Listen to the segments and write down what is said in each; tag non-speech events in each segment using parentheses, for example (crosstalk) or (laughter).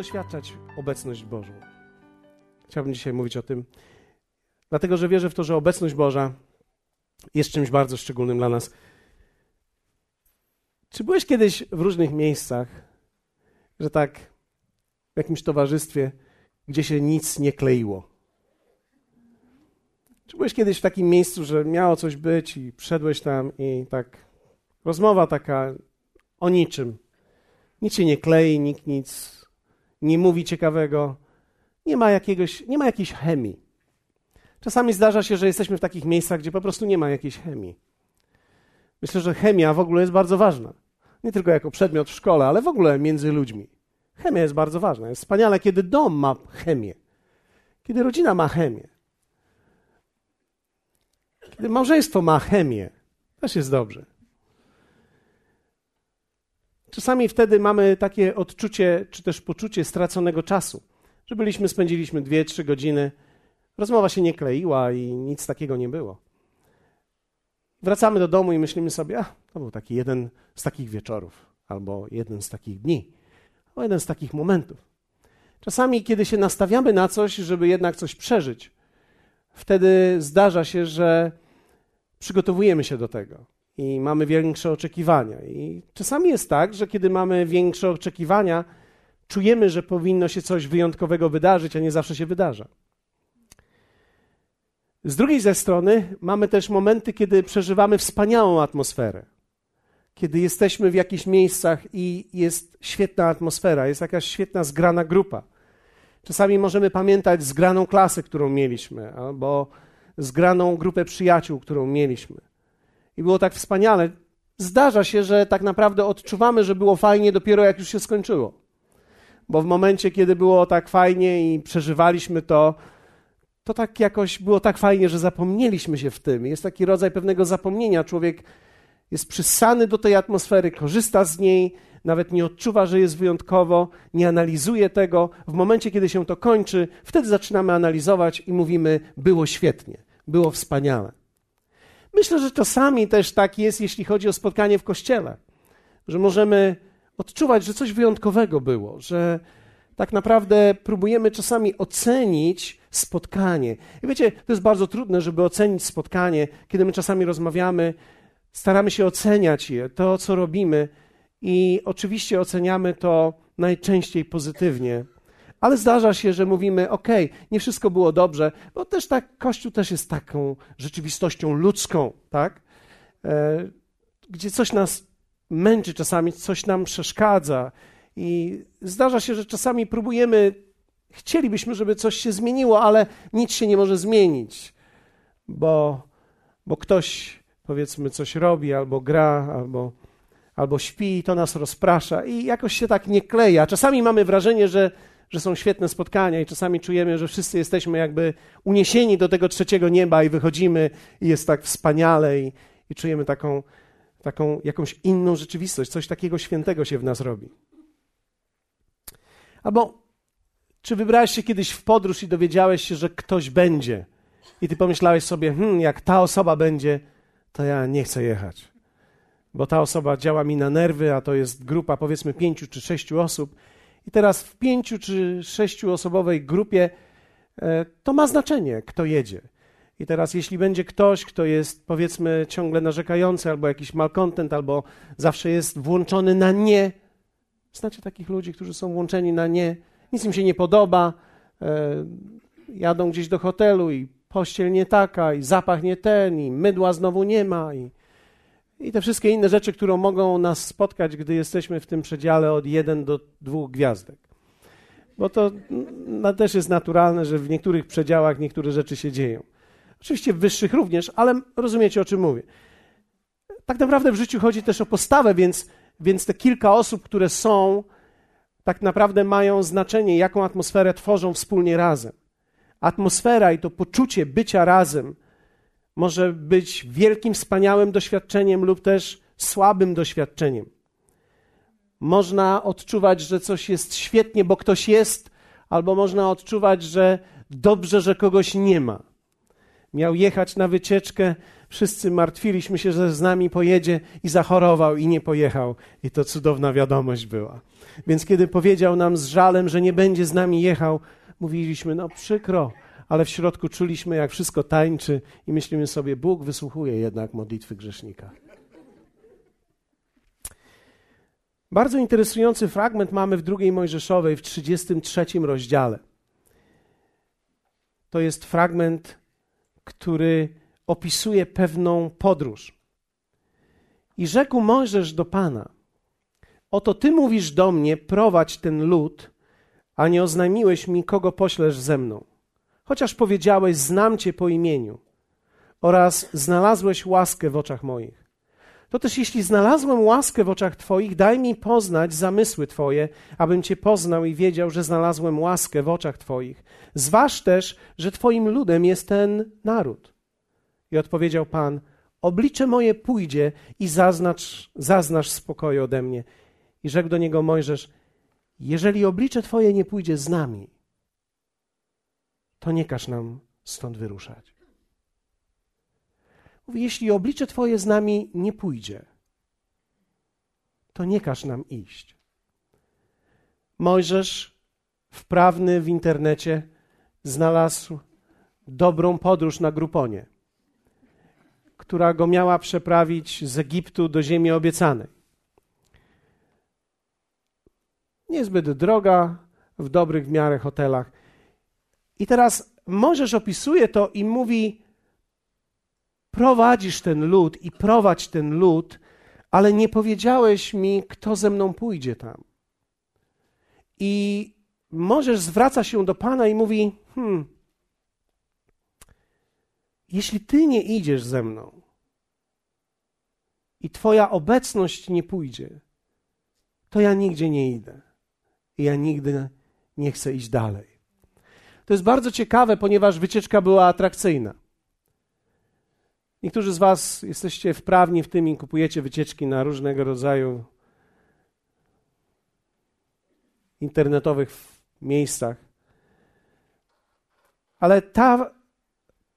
doświadczać obecność Bożą. Chciałbym dzisiaj mówić o tym, dlatego że wierzę w to, że obecność Boża jest czymś bardzo szczególnym dla nas. Czy byłeś kiedyś w różnych miejscach, że tak w jakimś towarzystwie, gdzie się nic nie kleiło? Czy byłeś kiedyś w takim miejscu, że miało coś być i wszedłeś tam i tak rozmowa taka o niczym. Nic się nie klei, nikt nic nie mówi ciekawego. Nie ma, jakiegoś, nie ma jakiejś chemii. Czasami zdarza się, że jesteśmy w takich miejscach, gdzie po prostu nie ma jakiejś chemii. Myślę, że chemia w ogóle jest bardzo ważna. Nie tylko jako przedmiot w szkole, ale w ogóle między ludźmi. Chemia jest bardzo ważna. Jest wspaniale, kiedy dom ma chemię, kiedy rodzina ma chemię, kiedy małżeństwo ma chemię. Też jest dobrze. Czasami wtedy mamy takie odczucie, czy też poczucie straconego czasu, że byliśmy, spędziliśmy dwie, trzy godziny, rozmowa się nie kleiła i nic takiego nie było. Wracamy do domu i myślimy sobie, a to był taki jeden z takich wieczorów, albo jeden z takich dni, albo jeden z takich momentów. Czasami, kiedy się nastawiamy na coś, żeby jednak coś przeżyć, wtedy zdarza się, że przygotowujemy się do tego i mamy większe oczekiwania. I czasami jest tak, że kiedy mamy większe oczekiwania, czujemy, że powinno się coś wyjątkowego wydarzyć, a nie zawsze się wydarza. Z drugiej ze strony mamy też momenty, kiedy przeżywamy wspaniałą atmosferę. Kiedy jesteśmy w jakichś miejscach i jest świetna atmosfera, jest jakaś świetna zgrana grupa. Czasami możemy pamiętać zgraną klasę, którą mieliśmy, albo zgraną grupę przyjaciół, którą mieliśmy. I było tak wspaniale. Zdarza się, że tak naprawdę odczuwamy, że było fajnie dopiero jak już się skończyło. Bo w momencie, kiedy było tak fajnie i przeżywaliśmy to, to tak jakoś było tak fajnie, że zapomnieliśmy się w tym. Jest taki rodzaj pewnego zapomnienia. Człowiek jest przysany do tej atmosfery, korzysta z niej, nawet nie odczuwa, że jest wyjątkowo, nie analizuje tego. W momencie, kiedy się to kończy, wtedy zaczynamy analizować i mówimy: było świetnie, było wspaniale. Myślę, że czasami też tak jest, jeśli chodzi o spotkanie w kościele, że możemy odczuwać, że coś wyjątkowego było, że tak naprawdę próbujemy czasami ocenić spotkanie. I wiecie, to jest bardzo trudne, żeby ocenić spotkanie, kiedy my czasami rozmawiamy, staramy się oceniać je, to co robimy, i oczywiście oceniamy to najczęściej pozytywnie. Ale zdarza się, że mówimy, ok, nie wszystko było dobrze, bo też tak, Kościół też jest taką rzeczywistością ludzką, tak? E, gdzie coś nas męczy czasami, coś nam przeszkadza. I zdarza się, że czasami próbujemy, chcielibyśmy, żeby coś się zmieniło, ale nic się nie może zmienić, bo, bo ktoś, powiedzmy, coś robi, albo gra, albo, albo śpi, to nas rozprasza i jakoś się tak nie kleja. Czasami mamy wrażenie, że że są świetne spotkania i czasami czujemy, że wszyscy jesteśmy jakby uniesieni do tego trzeciego nieba i wychodzimy i jest tak wspaniale i, i czujemy taką, taką jakąś inną rzeczywistość, coś takiego świętego się w nas robi. Albo czy wybrałeś się kiedyś w podróż i dowiedziałeś się, że ktoś będzie? I ty pomyślałeś sobie, hmm, jak ta osoba będzie, to ja nie chcę jechać, bo ta osoba działa mi na nerwy, a to jest grupa powiedzmy pięciu czy sześciu osób i teraz w pięciu czy sześciu osobowej grupie e, to ma znaczenie, kto jedzie. I teraz, jeśli będzie ktoś, kto jest powiedzmy ciągle narzekający, albo jakiś malkontent, albo zawsze jest włączony na nie, znacie takich ludzi, którzy są włączeni na nie, nic im się nie podoba, e, jadą gdzieś do hotelu i pościel nie taka, i zapach nie ten, i mydła znowu nie ma, i i te wszystkie inne rzeczy, które mogą nas spotkać, gdy jesteśmy w tym przedziale od 1 do 2 gwiazdek. Bo to no, też jest naturalne, że w niektórych przedziałach niektóre rzeczy się dzieją. Oczywiście w wyższych również, ale rozumiecie o czym mówię. Tak naprawdę w życiu chodzi też o postawę, więc, więc te kilka osób, które są, tak naprawdę mają znaczenie, jaką atmosferę tworzą wspólnie razem. Atmosfera i to poczucie bycia razem może być wielkim, wspaniałym doświadczeniem lub też słabym doświadczeniem. Można odczuwać, że coś jest świetnie, bo ktoś jest, albo można odczuwać, że dobrze, że kogoś nie ma. Miał jechać na wycieczkę, Wszyscy martwiliśmy się, że z nami pojedzie i zachorował i nie pojechał. I to cudowna wiadomość była. Więc kiedy powiedział nam z żalem, że nie będzie z nami jechał, mówiliśmy, no przykro, ale w środku czuliśmy, jak wszystko tańczy i myślimy sobie, Bóg wysłuchuje jednak modlitwy grzesznika. Bardzo interesujący fragment mamy w drugiej Mojżeszowej w 33 rozdziale. To jest fragment, który opisuje pewną podróż. I rzekł Mojżesz do Pana: Oto ty mówisz do mnie, prowadź ten lud, a nie oznajmiłeś mi, kogo poślesz ze mną. Chociaż powiedziałeś, znam cię po imieniu oraz znalazłeś łaskę w oczach moich. To też jeśli znalazłem łaskę w oczach Twoich, daj mi poznać zamysły Twoje, abym Cię poznał i wiedział, że znalazłem łaskę w oczach Twoich. Zważ też, że Twoim ludem jest ten naród. I odpowiedział Pan, oblicze moje pójdzie i zaznacz, zaznasz spokoju ode mnie. I rzekł do niego Mojżesz, jeżeli oblicze Twoje nie pójdzie z nami, to nie każ nam stąd wyruszać. Mówi, jeśli oblicze Twoje z nami nie pójdzie, to nie każ nam iść. Mojżesz, wprawny w internecie, znalazł dobrą podróż na Gruponie, która go miała przeprawić z Egiptu do ziemi obiecanej. Niezbyt droga, w dobrych w miarę hotelach. I teraz Mojżesz opisuje to i mówi, prowadzisz ten lud i prowadź ten lud, ale nie powiedziałeś mi, kto ze mną pójdzie tam. I możesz zwraca się do Pana i mówi: Hmm, jeśli Ty nie idziesz ze mną i Twoja obecność nie pójdzie, to ja nigdzie nie idę. I ja nigdy nie chcę iść dalej. To jest bardzo ciekawe, ponieważ wycieczka była atrakcyjna. Niektórzy z Was jesteście wprawni w tym i kupujecie wycieczki na różnego rodzaju internetowych miejscach. Ale ta,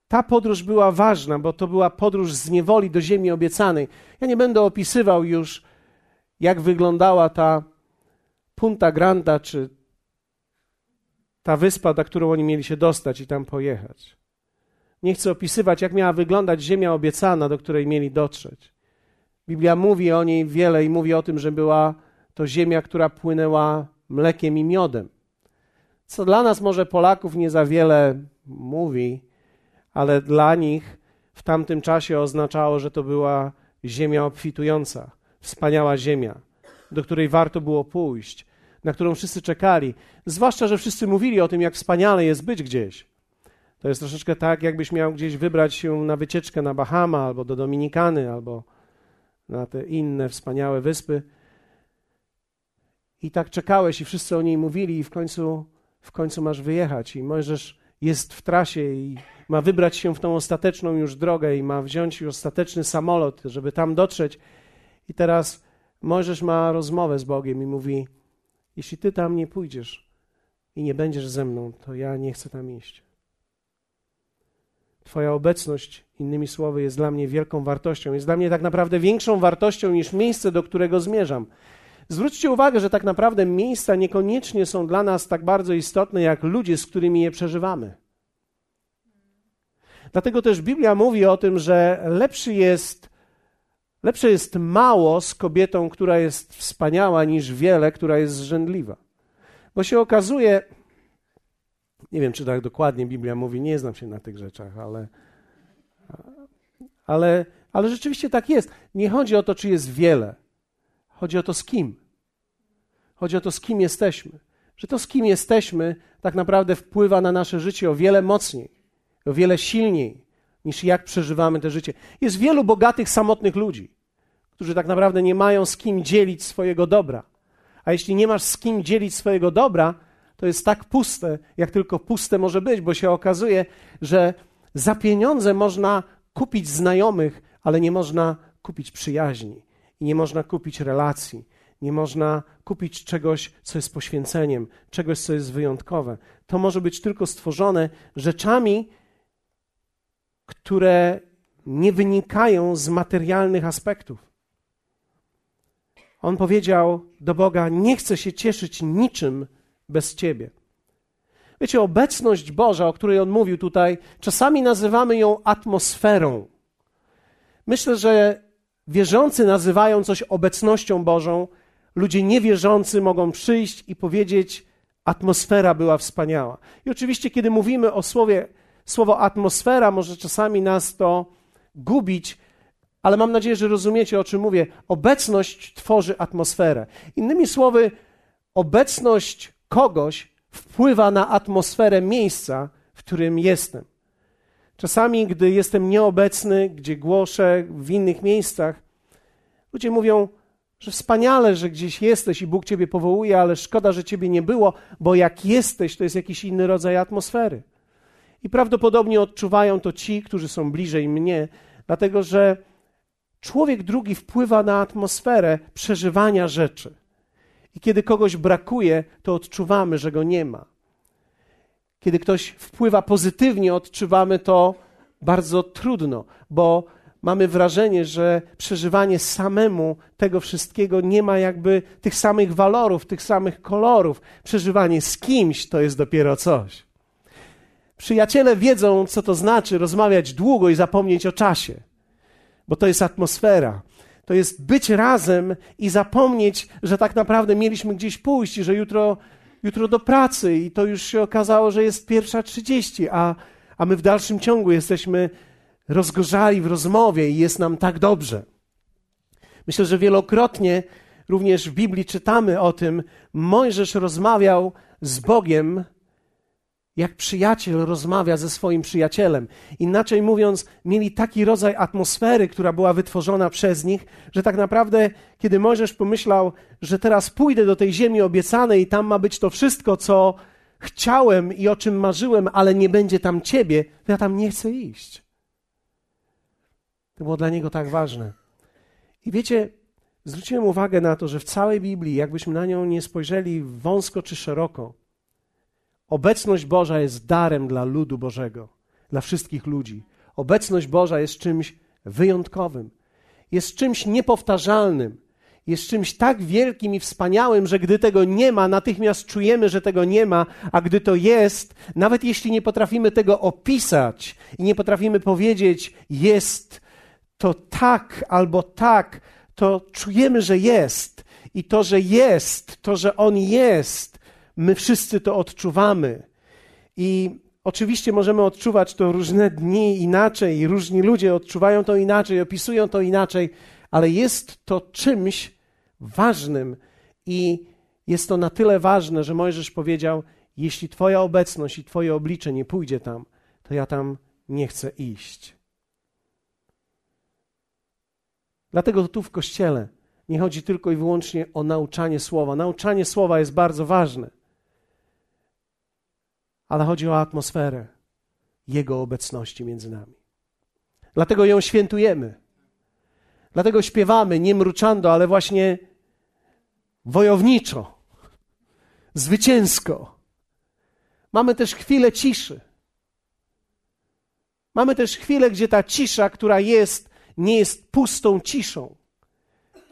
ta podróż była ważna, bo to była podróż z niewoli do ziemi obiecanej. Ja nie będę opisywał już, jak wyglądała ta Punta Granda, czy ta wyspa, na którą oni mieli się dostać i tam pojechać. Nie chcę opisywać, jak miała wyglądać ziemia obiecana, do której mieli dotrzeć. Biblia mówi o niej wiele i mówi o tym, że była to ziemia, która płynęła mlekiem i miodem. Co dla nas może Polaków nie za wiele mówi, ale dla nich w tamtym czasie oznaczało, że to była ziemia obfitująca, wspaniała ziemia, do której warto było pójść, na którą wszyscy czekali. Zwłaszcza, że wszyscy mówili o tym, jak wspaniale jest być gdzieś. To jest troszeczkę tak, jakbyś miał gdzieś wybrać się na wycieczkę na Bahama albo do Dominikany, albo na te inne wspaniałe wyspy. I tak czekałeś i wszyscy o niej mówili i w końcu, w końcu masz wyjechać. I Mojżesz jest w trasie i ma wybrać się w tą ostateczną już drogę i ma wziąć już ostateczny samolot, żeby tam dotrzeć. I teraz Mojżesz ma rozmowę z Bogiem i mówi, jeśli ty tam nie pójdziesz i nie będziesz ze mną, to ja nie chcę tam iść. Twoja obecność, innymi słowy, jest dla mnie wielką wartością. Jest dla mnie tak naprawdę większą wartością niż miejsce, do którego zmierzam. Zwróćcie uwagę, że tak naprawdę miejsca niekoniecznie są dla nas tak bardzo istotne, jak ludzie, z którymi je przeżywamy. Dlatego też Biblia mówi o tym, że lepszy jest, lepsze jest mało z kobietą, która jest wspaniała, niż wiele, która jest zrzędliwa. Bo się okazuje, nie wiem, czy tak dokładnie Biblia mówi, nie znam się na tych rzeczach, ale, ale, ale rzeczywiście tak jest. Nie chodzi o to, czy jest wiele. Chodzi o to, z kim. Chodzi o to, z kim jesteśmy. Że to, z kim jesteśmy, tak naprawdę wpływa na nasze życie o wiele mocniej, o wiele silniej, niż jak przeżywamy to życie. Jest wielu bogatych, samotnych ludzi, którzy tak naprawdę nie mają z kim dzielić swojego dobra. A jeśli nie masz z kim dzielić swojego dobra, to jest tak puste, jak tylko puste może być, bo się okazuje, że za pieniądze można kupić znajomych, ale nie można kupić przyjaźni i nie można kupić relacji. Nie można kupić czegoś, co jest poświęceniem, czegoś, co jest wyjątkowe. To może być tylko stworzone rzeczami, które nie wynikają z materialnych aspektów. On powiedział do Boga: Nie chcę się cieszyć niczym bez Ciebie. Wiecie, obecność Boża, o której on mówił tutaj, czasami nazywamy ją atmosferą. Myślę, że wierzący nazywają coś obecnością Bożą, ludzie niewierzący mogą przyjść i powiedzieć: Atmosfera była wspaniała. I oczywiście, kiedy mówimy o słowie, słowo atmosfera, może czasami nas to gubić, ale mam nadzieję, że rozumiecie, o czym mówię. Obecność tworzy atmosferę. Innymi słowy, obecność kogoś wpływa na atmosferę miejsca, w którym jestem. Czasami, gdy jestem nieobecny, gdzie głoszę w innych miejscach, ludzie mówią, że wspaniale, że gdzieś jesteś i Bóg Ciebie powołuje, ale szkoda, że Ciebie nie było, bo jak jesteś, to jest jakiś inny rodzaj atmosfery. I prawdopodobnie odczuwają to ci, którzy są bliżej mnie, dlatego że człowiek drugi wpływa na atmosferę przeżywania rzeczy. I kiedy kogoś brakuje, to odczuwamy, że go nie ma. Kiedy ktoś wpływa pozytywnie, odczuwamy to bardzo trudno, bo mamy wrażenie, że przeżywanie samemu tego wszystkiego nie ma jakby tych samych walorów, tych samych kolorów. Przeżywanie z kimś to jest dopiero coś. Przyjaciele wiedzą, co to znaczy rozmawiać długo i zapomnieć o czasie, bo to jest atmosfera. To jest być razem i zapomnieć, że tak naprawdę mieliśmy gdzieś pójść i że jutro, jutro do pracy i to już się okazało, że jest pierwsza trzydzieści, a, a my w dalszym ciągu jesteśmy rozgorzali w rozmowie i jest nam tak dobrze. Myślę, że wielokrotnie również w Biblii czytamy o tym, Mojżesz rozmawiał z Bogiem jak przyjaciel rozmawia ze swoim przyjacielem. Inaczej mówiąc, mieli taki rodzaj atmosfery, która była wytworzona przez nich, że tak naprawdę, kiedy Mojżesz pomyślał, że teraz pójdę do tej ziemi obiecanej i tam ma być to wszystko, co chciałem i o czym marzyłem, ale nie będzie tam ciebie, to ja tam nie chcę iść. To było dla niego tak ważne. I wiecie, zwróciłem uwagę na to, że w całej Biblii, jakbyśmy na nią nie spojrzeli wąsko czy szeroko, Obecność Boża jest darem dla ludu Bożego, dla wszystkich ludzi. Obecność Boża jest czymś wyjątkowym, jest czymś niepowtarzalnym, jest czymś tak wielkim i wspaniałym, że gdy tego nie ma, natychmiast czujemy, że tego nie ma, a gdy to jest, nawet jeśli nie potrafimy tego opisać i nie potrafimy powiedzieć, jest to tak albo tak, to czujemy, że jest. I to, że jest, to, że On jest, My wszyscy to odczuwamy. I oczywiście możemy odczuwać to różne dni inaczej, i różni ludzie odczuwają to inaczej, opisują to inaczej, ale jest to czymś ważnym i jest to na tyle ważne, że Mojżesz powiedział: Jeśli Twoja obecność i Twoje oblicze nie pójdzie tam, to ja tam nie chcę iść. Dlatego tu w kościele nie chodzi tylko i wyłącznie o nauczanie słowa. Nauczanie słowa jest bardzo ważne ale chodzi o atmosferę Jego obecności między nami. Dlatego ją świętujemy. Dlatego śpiewamy nie mruczando, ale właśnie wojowniczo, zwycięsko. Mamy też chwilę ciszy. Mamy też chwilę, gdzie ta cisza, która jest, nie jest pustą ciszą,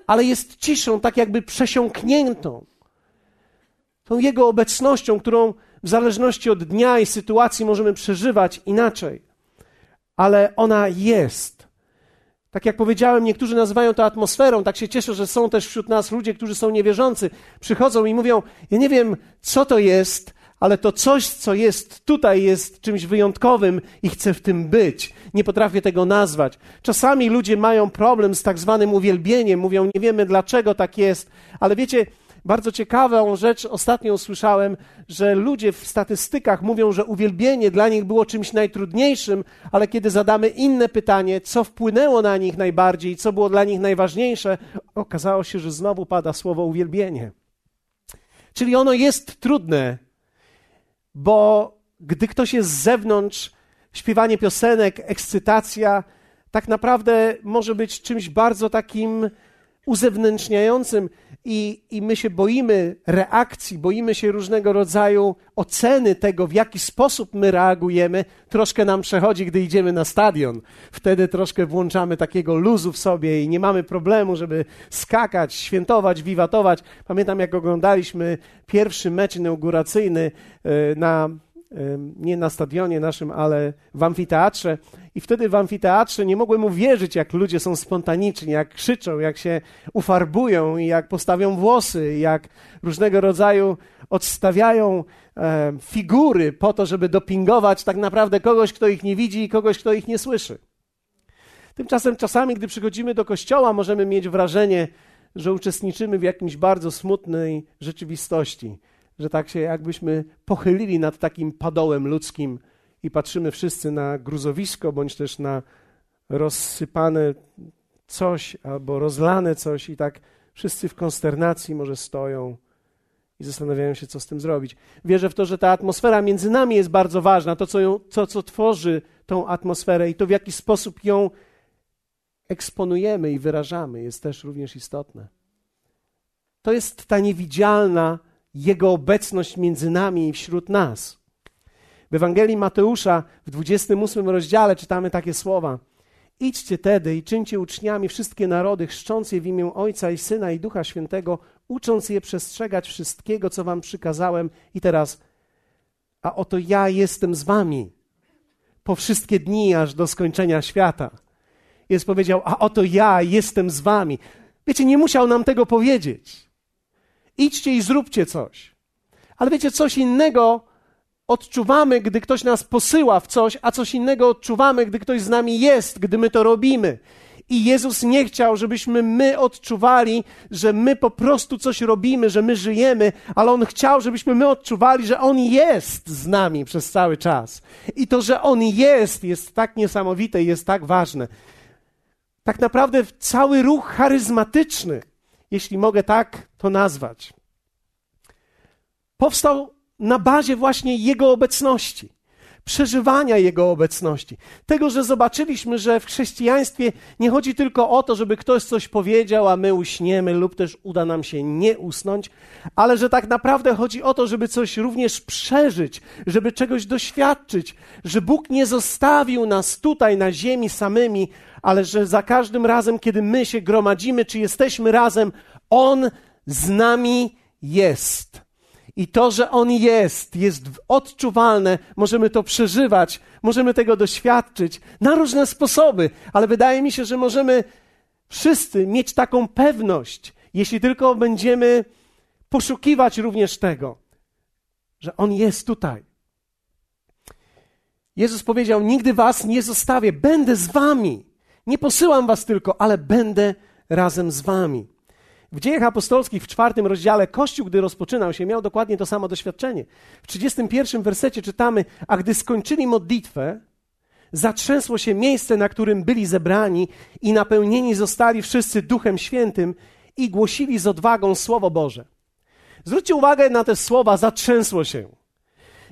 ale jest ciszą tak jakby przesiąkniętą. Tą Jego obecnością, którą w zależności od dnia i sytuacji możemy przeżywać inaczej, ale ona jest. Tak jak powiedziałem, niektórzy nazywają to atmosferą. Tak się cieszę, że są też wśród nas ludzie, którzy są niewierzący. Przychodzą i mówią: Ja nie wiem, co to jest, ale to coś, co jest tutaj, jest czymś wyjątkowym i chcę w tym być. Nie potrafię tego nazwać. Czasami ludzie mają problem z tak zwanym uwielbieniem, mówią: Nie wiemy, dlaczego tak jest, ale wiecie, bardzo ciekawą rzecz ostatnio usłyszałem, że ludzie w statystykach mówią, że uwielbienie dla nich było czymś najtrudniejszym, ale kiedy zadamy inne pytanie, co wpłynęło na nich najbardziej, co było dla nich najważniejsze, okazało się, że znowu pada słowo uwielbienie. Czyli ono jest trudne, bo gdy ktoś jest z zewnątrz, śpiewanie piosenek, ekscytacja, tak naprawdę może być czymś bardzo takim uzewnętrzniającym i, i my się boimy reakcji, boimy się różnego rodzaju oceny tego, w jaki sposób my reagujemy, troszkę nam przechodzi, gdy idziemy na stadion. Wtedy troszkę włączamy takiego luzu w sobie i nie mamy problemu, żeby skakać, świętować, wiwatować. Pamiętam, jak oglądaliśmy pierwszy mecz inauguracyjny e, na nie na stadionie naszym, ale w amfiteatrze. I wtedy w amfiteatrze nie mogłem uwierzyć, jak ludzie są spontaniczni, jak krzyczą, jak się ufarbują jak postawią włosy, jak różnego rodzaju odstawiają e, figury po to, żeby dopingować tak naprawdę kogoś, kto ich nie widzi i kogoś, kto ich nie słyszy. Tymczasem czasami, gdy przychodzimy do kościoła, możemy mieć wrażenie, że uczestniczymy w jakimś bardzo smutnej rzeczywistości że tak się jakbyśmy pochylili nad takim padołem ludzkim i patrzymy wszyscy na gruzowisko, bądź też na rozsypane coś albo rozlane coś i tak wszyscy w konsternacji może stoją i zastanawiają się, co z tym zrobić. Wierzę w to, że ta atmosfera między nami jest bardzo ważna, to, co, ją, to, co tworzy tą atmosferę i to, w jaki sposób ją eksponujemy i wyrażamy, jest też również istotne. To jest ta niewidzialna jego obecność między nami i wśród nas. W Ewangelii Mateusza w 28 rozdziale czytamy takie słowa. Idźcie tedy i czyńcie uczniami wszystkie narody, chrzcząc je w imię Ojca i Syna i Ducha Świętego, ucząc je przestrzegać wszystkiego, co wam przykazałem. I teraz, a oto ja jestem z wami po wszystkie dni, aż do skończenia świata. Jest powiedział, a oto ja jestem z wami. Wiecie, nie musiał nam tego powiedzieć. Idźcie i zróbcie coś. Ale wiecie, coś innego odczuwamy, gdy ktoś nas posyła w coś, a coś innego odczuwamy, gdy ktoś z nami jest, gdy my to robimy. I Jezus nie chciał, żebyśmy my odczuwali, że my po prostu coś robimy, że my żyjemy, ale On chciał, żebyśmy my odczuwali, że On jest z nami przez cały czas. I to, że On jest, jest tak niesamowite i jest tak ważne. Tak naprawdę cały ruch charyzmatyczny jeśli mogę tak to nazwać, powstał na bazie właśnie Jego obecności, przeżywania Jego obecności. Tego, że zobaczyliśmy, że w chrześcijaństwie nie chodzi tylko o to, żeby ktoś coś powiedział, a my uśniemy, lub też uda nam się nie usnąć, ale że tak naprawdę chodzi o to, żeby coś również przeżyć, żeby czegoś doświadczyć, że Bóg nie zostawił nas tutaj na ziemi samymi, ale że za każdym razem, kiedy my się gromadzimy, czy jesteśmy razem, On z nami jest. I to, że On jest, jest odczuwalne, możemy to przeżywać, możemy tego doświadczyć na różne sposoby, ale wydaje mi się, że możemy wszyscy mieć taką pewność, jeśli tylko będziemy poszukiwać również tego, że On jest tutaj. Jezus powiedział: Nigdy Was nie zostawię, będę z Wami. Nie posyłam was tylko, ale będę razem z wami. W dziejach apostolskich w czwartym rozdziale Kościół, gdy rozpoczynał się, miał dokładnie to samo doświadczenie. W 31 wersecie czytamy, a gdy skończyli modlitwę, zatrzęsło się miejsce, na którym byli zebrani i napełnieni zostali wszyscy Duchem Świętym i głosili z odwagą Słowo Boże. Zwróćcie uwagę na te słowa, zatrzęsło się.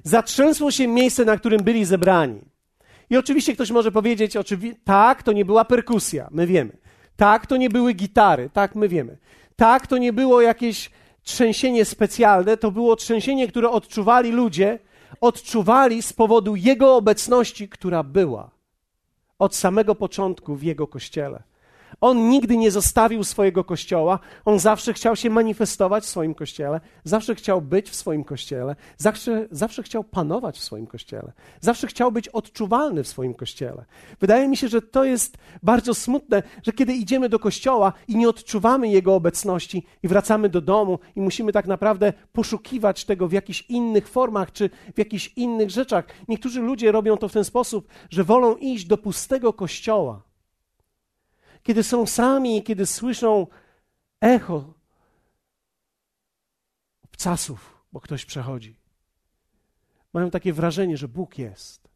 Zatrzęsło się miejsce, na którym byli zebrani. I oczywiście ktoś może powiedzieć, oczywi- tak, to nie była perkusja, my wiemy. Tak, to nie były gitary, tak, my wiemy. Tak, to nie było jakieś trzęsienie specjalne, to było trzęsienie, które odczuwali ludzie, odczuwali z powodu Jego obecności, która była od samego początku w Jego kościele. On nigdy nie zostawił swojego kościoła, on zawsze chciał się manifestować w swoim kościele, zawsze chciał być w swoim kościele, zawsze, zawsze chciał panować w swoim kościele, zawsze chciał być odczuwalny w swoim kościele. Wydaje mi się, że to jest bardzo smutne, że kiedy idziemy do kościoła i nie odczuwamy jego obecności i wracamy do domu i musimy tak naprawdę poszukiwać tego w jakichś innych formach czy w jakichś innych rzeczach. Niektórzy ludzie robią to w ten sposób, że wolą iść do pustego kościoła kiedy są sami, kiedy słyszą echo obcasów, bo ktoś przechodzi. Mają takie wrażenie, że Bóg jest.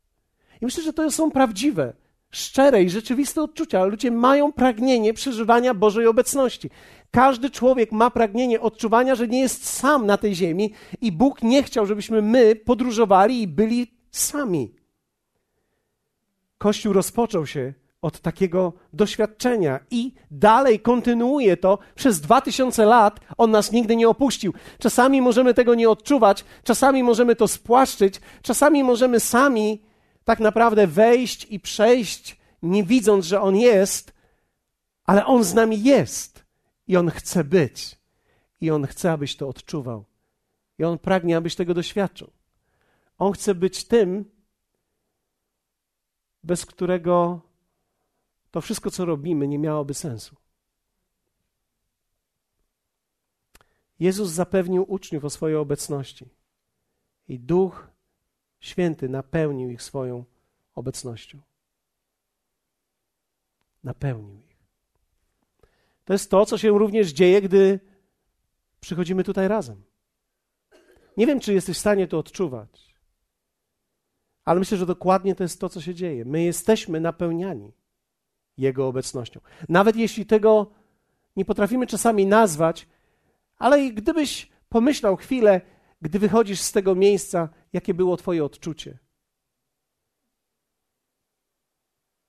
I myślę, że to są prawdziwe, szczere i rzeczywiste odczucia. Ludzie mają pragnienie przeżywania Bożej obecności. Każdy człowiek ma pragnienie odczuwania, że nie jest sam na tej ziemi i Bóg nie chciał, żebyśmy my podróżowali i byli sami. Kościół rozpoczął się od takiego doświadczenia i dalej kontynuuje to przez dwa tysiące lat. On nas nigdy nie opuścił. Czasami możemy tego nie odczuwać, czasami możemy to spłaszczyć, czasami możemy sami tak naprawdę wejść i przejść, nie widząc, że On jest, ale On z nami jest i On chce być. I On chce, abyś to odczuwał. I On pragnie, abyś tego doświadczył. On chce być tym, bez którego to wszystko, co robimy, nie miałoby sensu. Jezus zapewnił uczniów o swojej obecności i Duch Święty napełnił ich swoją obecnością. Napełnił ich. To jest to, co się również dzieje, gdy przychodzimy tutaj razem. Nie wiem, czy jesteś w stanie to odczuwać, ale myślę, że dokładnie to jest to, co się dzieje. My jesteśmy napełniani Jego obecnością. Nawet jeśli tego nie potrafimy czasami nazwać, ale gdybyś pomyślał chwilę, gdy wychodzisz z tego miejsca, jakie było Twoje odczucie.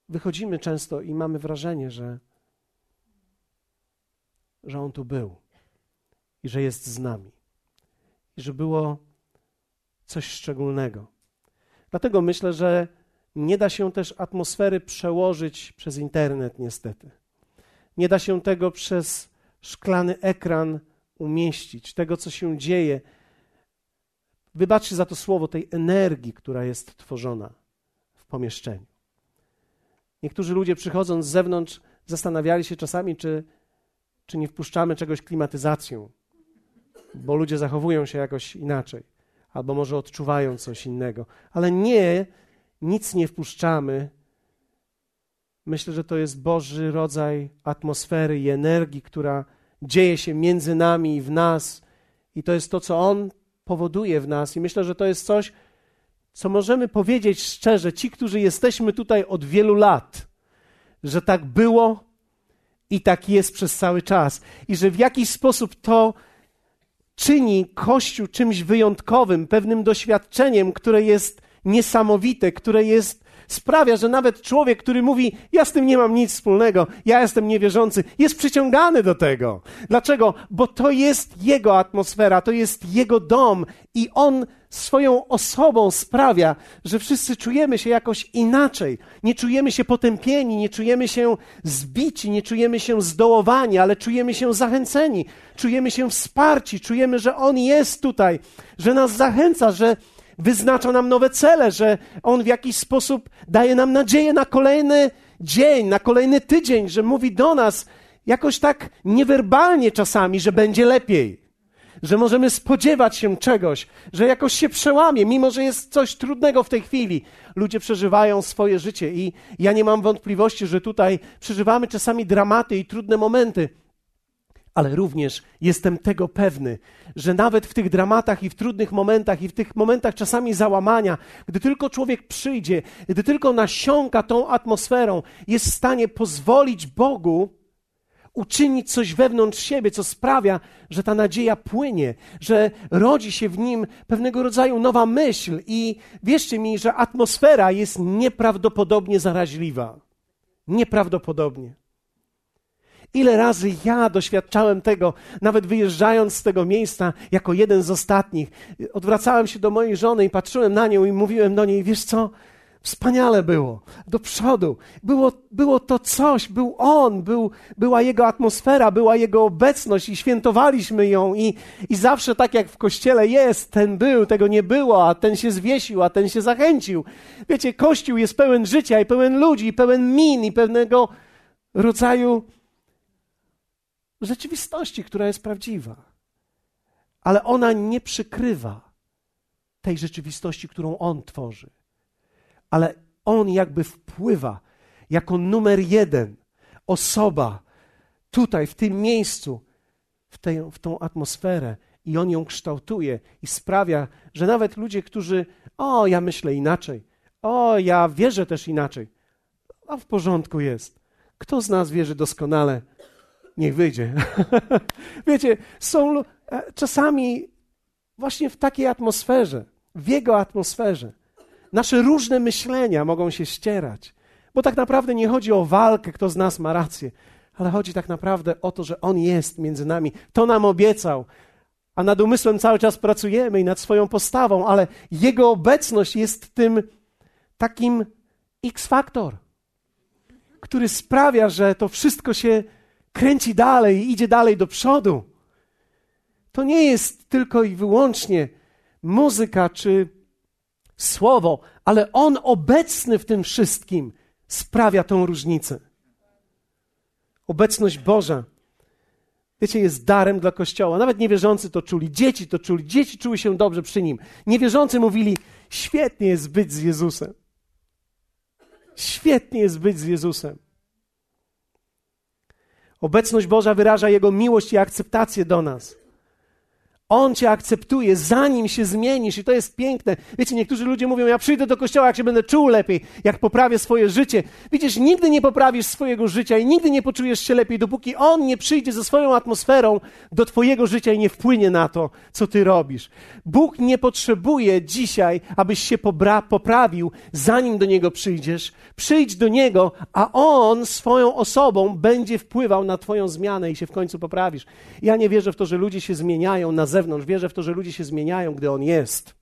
Wychodzimy często i mamy wrażenie, że, że On tu był i że jest z nami i że było coś szczególnego. Dlatego myślę, że nie da się też atmosfery przełożyć przez internet, niestety. Nie da się tego przez szklany ekran umieścić, tego, co się dzieje. Wybaczcie za to słowo, tej energii, która jest tworzona w pomieszczeniu. Niektórzy ludzie przychodząc z zewnątrz zastanawiali się czasami, czy, czy nie wpuszczamy czegoś klimatyzacją, bo ludzie zachowują się jakoś inaczej, albo może odczuwają coś innego. Ale nie, nic nie wpuszczamy. Myślę, że to jest Boży rodzaj atmosfery i energii, która dzieje się między nami i w nas, i to jest to, co On powoduje w nas. I myślę, że to jest coś, co możemy powiedzieć szczerze, ci, którzy jesteśmy tutaj od wielu lat, że tak było i tak jest przez cały czas, i że w jakiś sposób to czyni Kościół czymś wyjątkowym, pewnym doświadczeniem, które jest niesamowite, które jest, sprawia, że nawet człowiek, który mówi, ja z tym nie mam nic wspólnego, ja jestem niewierzący, jest przyciągany do tego. Dlaczego? Bo to jest jego atmosfera, to jest jego dom i on swoją osobą sprawia, że wszyscy czujemy się jakoś inaczej. Nie czujemy się potępieni, nie czujemy się zbici, nie czujemy się zdołowani, ale czujemy się zachęceni, czujemy się wsparci, czujemy, że On jest tutaj, że nas zachęca, że wyznacza nam nowe cele, że On w jakiś sposób daje nam nadzieję na kolejny dzień, na kolejny tydzień, że mówi do nas jakoś tak niewerbalnie czasami, że będzie lepiej że możemy spodziewać się czegoś, że jakoś się przełamie, mimo że jest coś trudnego w tej chwili. Ludzie przeżywają swoje życie i ja nie mam wątpliwości, że tutaj przeżywamy czasami dramaty i trudne momenty. Ale również jestem tego pewny, że nawet w tych dramatach i w trudnych momentach, i w tych momentach czasami załamania, gdy tylko człowiek przyjdzie, gdy tylko nasiąka tą atmosferą, jest w stanie pozwolić Bogu, uczynić coś wewnątrz siebie, co sprawia, że ta nadzieja płynie, że rodzi się w nim pewnego rodzaju nowa myśl. I wierzcie mi, że atmosfera jest nieprawdopodobnie zaraźliwa. Nieprawdopodobnie. Ile razy ja doświadczałem tego, nawet wyjeżdżając z tego miejsca jako jeden z ostatnich, odwracałem się do mojej żony i patrzyłem na nią i mówiłem do niej: Wiesz co? Wspaniale było, do przodu. Było, było to coś, był On, był, była Jego atmosfera, była Jego obecność i świętowaliśmy ją. I, I zawsze tak jak w kościele jest, ten był, tego nie było, a ten się zwiesił, a ten się zachęcił. Wiecie, kościół jest pełen życia i pełen ludzi, i pełen min, i pewnego rodzaju rzeczywistości, która jest prawdziwa. Ale ona nie przykrywa tej rzeczywistości, którą On tworzy ale on jakby wpływa jako numer jeden osoba tutaj, w tym miejscu, w, tej, w tą atmosferę i on ją kształtuje i sprawia, że nawet ludzie, którzy, o, ja myślę inaczej, o, ja wierzę też inaczej, a w porządku jest. Kto z nas wierzy doskonale? Niech wyjdzie. (laughs) Wiecie, są e, czasami właśnie w takiej atmosferze, w jego atmosferze, Nasze różne myślenia mogą się ścierać, Bo tak naprawdę nie chodzi o walkę, kto z nas ma rację, ale chodzi tak naprawdę o to, że On jest między nami. To nam obiecał, a nad umysłem cały czas pracujemy i nad swoją postawą, ale Jego obecność jest tym takim X-faktor, który sprawia, że to wszystko się kręci dalej idzie dalej do przodu. To nie jest tylko i wyłącznie muzyka czy słowo, ale On obecny w tym wszystkim sprawia tą różnicę. Obecność Boża, wiecie, jest darem dla Kościoła. Nawet niewierzący to czuli, dzieci to czuli, dzieci czuły się dobrze przy Nim. Niewierzący mówili, świetnie jest być z Jezusem. Świetnie jest być z Jezusem. Obecność Boża wyraża Jego miłość i akceptację do nas. On cię akceptuje, zanim się zmienisz, i to jest piękne. Wiecie, niektórzy ludzie mówią: Ja przyjdę do kościoła, jak się będę czuł lepiej, jak poprawię swoje życie. Widzisz, nigdy nie poprawisz swojego życia i nigdy nie poczujesz się lepiej, dopóki on nie przyjdzie ze swoją atmosferą do Twojego życia i nie wpłynie na to, co Ty robisz. Bóg nie potrzebuje dzisiaj, abyś się pobra- poprawił, zanim do Niego przyjdziesz. Przyjdź do Niego, a On swoją osobą będzie wpływał na Twoją zmianę i się w końcu poprawisz. Ja nie wierzę w to, że ludzie się zmieniają na zewnątrz. Wierzę w to, że ludzie się zmieniają, gdy On jest.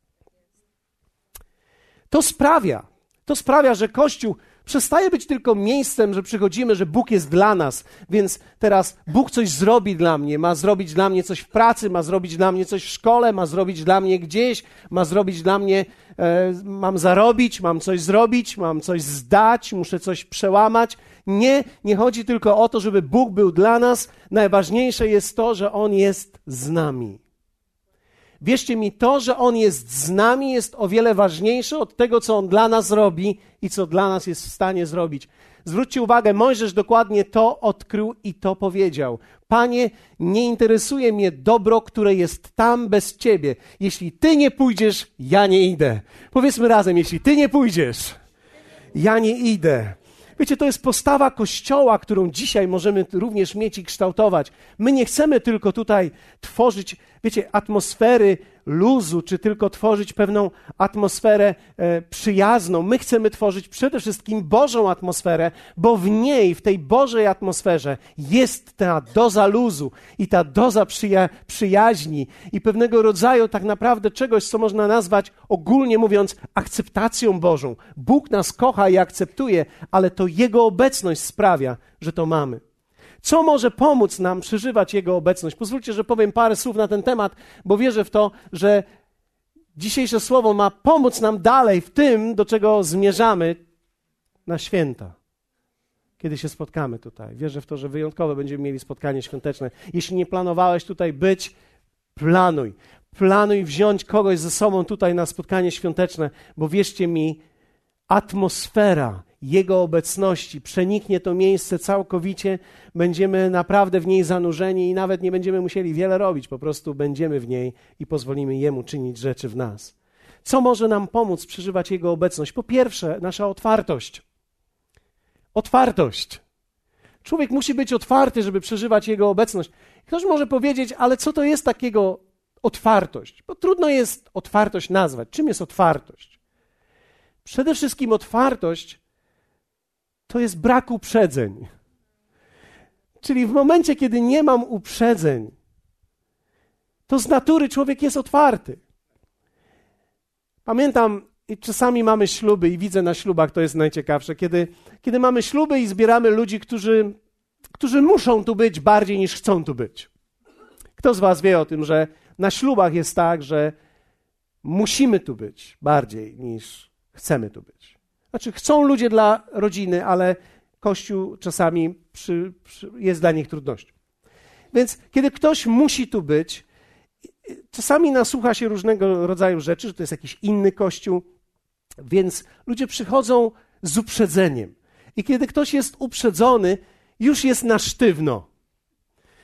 To sprawia, to sprawia, że Kościół przestaje być tylko miejscem, że przychodzimy, że Bóg jest dla nas, więc teraz Bóg coś zrobi dla mnie, ma zrobić dla mnie coś w pracy, ma zrobić dla mnie coś w szkole, ma zrobić dla mnie gdzieś, ma zrobić dla mnie, e, mam zarobić, mam coś zrobić, mam coś zdać, muszę coś przełamać. Nie, nie chodzi tylko o to, żeby Bóg był dla nas. Najważniejsze jest to, że On jest z nami. Wierzcie mi, to, że On jest z nami, jest o wiele ważniejsze od tego, co On dla nas robi i co dla nas jest w stanie zrobić. Zwróćcie uwagę, Mojżesz dokładnie to odkrył i to powiedział. Panie, nie interesuje mnie dobro, które jest tam bez Ciebie. Jeśli Ty nie pójdziesz, ja nie idę. Powiedzmy razem, jeśli Ty nie pójdziesz, ja nie idę. Wiecie, to jest postawa Kościoła, którą dzisiaj możemy również mieć i kształtować. My nie chcemy tylko tutaj tworzyć, wiecie, atmosfery luzu, czy tylko tworzyć pewną atmosferę e, przyjazną. My chcemy tworzyć przede wszystkim Bożą atmosferę, bo w niej, w tej Bożej atmosferze jest ta doza luzu i ta doza przyja przyjaźni i pewnego rodzaju tak naprawdę czegoś, co można nazwać ogólnie mówiąc akceptacją Bożą. Bóg nas kocha i akceptuje, ale to Jego obecność sprawia, że to mamy. Co może pomóc nam przeżywać Jego obecność? Pozwólcie, że powiem parę słów na ten temat, bo wierzę w to, że dzisiejsze słowo ma pomóc nam dalej w tym, do czego zmierzamy na święta. Kiedy się spotkamy tutaj. Wierzę w to, że wyjątkowo będziemy mieli spotkanie świąteczne. Jeśli nie planowałeś tutaj być, planuj. Planuj wziąć kogoś ze sobą tutaj na spotkanie świąteczne, bo wierzcie mi, atmosfera jego obecności przeniknie to miejsce całkowicie, będziemy naprawdę w niej zanurzeni i nawet nie będziemy musieli wiele robić, po prostu będziemy w niej i pozwolimy Jemu czynić rzeczy w nas. Co może nam pomóc przeżywać Jego obecność? Po pierwsze, nasza otwartość. Otwartość. Człowiek musi być otwarty, żeby przeżywać Jego obecność. Ktoś może powiedzieć, ale co to jest takiego otwartość? Bo trudno jest otwartość nazwać. Czym jest otwartość? Przede wszystkim otwartość to jest brak uprzedzeń. Czyli w momencie, kiedy nie mam uprzedzeń, to z natury człowiek jest otwarty. Pamiętam, i czasami mamy śluby, i widzę na ślubach, to jest najciekawsze, kiedy, kiedy mamy śluby i zbieramy ludzi, którzy, którzy muszą tu być bardziej niż chcą tu być. Kto z Was wie o tym, że na ślubach jest tak, że musimy tu być bardziej niż chcemy tu być? Znaczy, chcą ludzie dla rodziny, ale Kościół czasami przy, przy, jest dla nich trudnością. Więc kiedy ktoś musi tu być, czasami nasłucha się różnego rodzaju rzeczy, że to jest jakiś inny Kościół, więc ludzie przychodzą z uprzedzeniem. I kiedy ktoś jest uprzedzony, już jest na sztywno.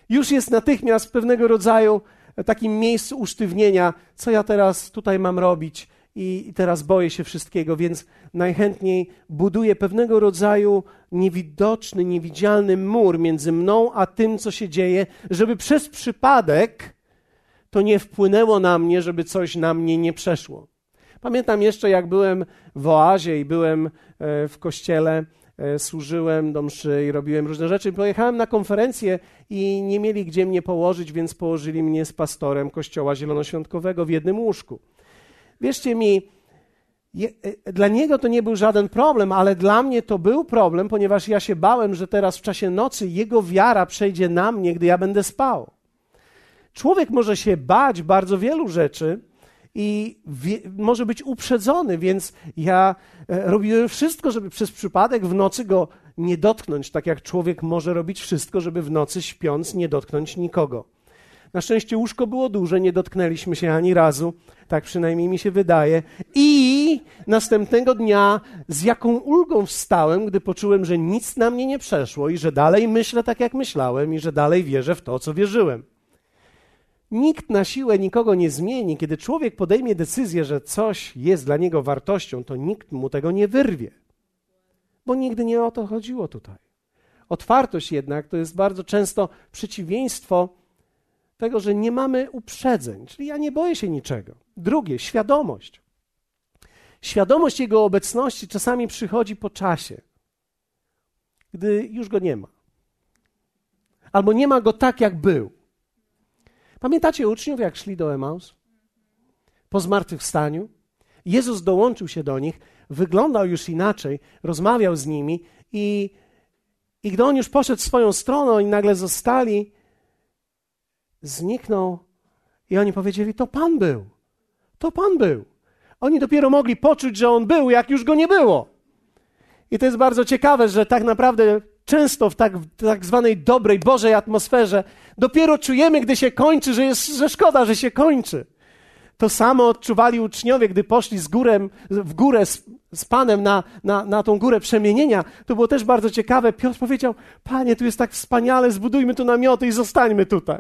Już jest natychmiast pewnego rodzaju takim miejscu usztywnienia, co ja teraz tutaj mam robić, i teraz boję się wszystkiego, więc najchętniej buduję pewnego rodzaju niewidoczny, niewidzialny mur między mną a tym, co się dzieje, żeby przez przypadek to nie wpłynęło na mnie, żeby coś na mnie nie przeszło. Pamiętam jeszcze, jak byłem w oazie i byłem e, w kościele e, służyłem do mszy i robiłem różne rzeczy. Pojechałem na konferencję i nie mieli gdzie mnie położyć, więc położyli mnie z pastorem kościoła zielonoświątkowego w jednym łóżku. Wierzcie mi, e, dla niego to nie był żaden problem, ale dla mnie to był problem, ponieważ ja się bałem, że teraz w czasie nocy jego wiara przejdzie na mnie, gdy ja będę spał. Człowiek może się bać bardzo wielu rzeczy, i wie, może być uprzedzony, więc ja e, robiłem wszystko, żeby przez przypadek w nocy go nie dotknąć, tak jak człowiek może robić wszystko, żeby w nocy śpiąc nie dotknąć nikogo. Na szczęście łóżko było duże, nie dotknęliśmy się ani razu, tak przynajmniej mi się wydaje. I następnego dnia z jaką ulgą wstałem, gdy poczułem, że nic na mnie nie przeszło i że dalej myślę tak, jak myślałem i że dalej wierzę w to, co wierzyłem. Nikt na siłę nikogo nie zmieni. Kiedy człowiek podejmie decyzję, że coś jest dla niego wartością, to nikt mu tego nie wyrwie. Bo nigdy nie o to chodziło tutaj. Otwartość jednak to jest bardzo często przeciwieństwo tego, że nie mamy uprzedzeń, czyli ja nie boję się niczego. Drugie, świadomość. Świadomość Jego obecności czasami przychodzi po czasie, gdy już go nie ma. Albo nie ma go tak, jak był. Pamiętacie uczniów, jak szli do Emaus? Po zmartwychwstaniu? Jezus dołączył się do nich, wyglądał już inaczej, rozmawiał z nimi i, i gdy on już poszedł swoją stroną i nagle zostali, zniknął i oni powiedzieli, to Pan był, to Pan był. Oni dopiero mogli poczuć, że On był, jak już Go nie było. I to jest bardzo ciekawe, że tak naprawdę często w tak, tak zwanej dobrej, Bożej atmosferze dopiero czujemy, gdy się kończy, że jest że szkoda, że się kończy. To samo odczuwali uczniowie, gdy poszli z górem, w górę z, z Panem na, na, na tą górę przemienienia. To było też bardzo ciekawe. Piotr powiedział, Panie, tu jest tak wspaniale, zbudujmy tu namioty i zostańmy tutaj.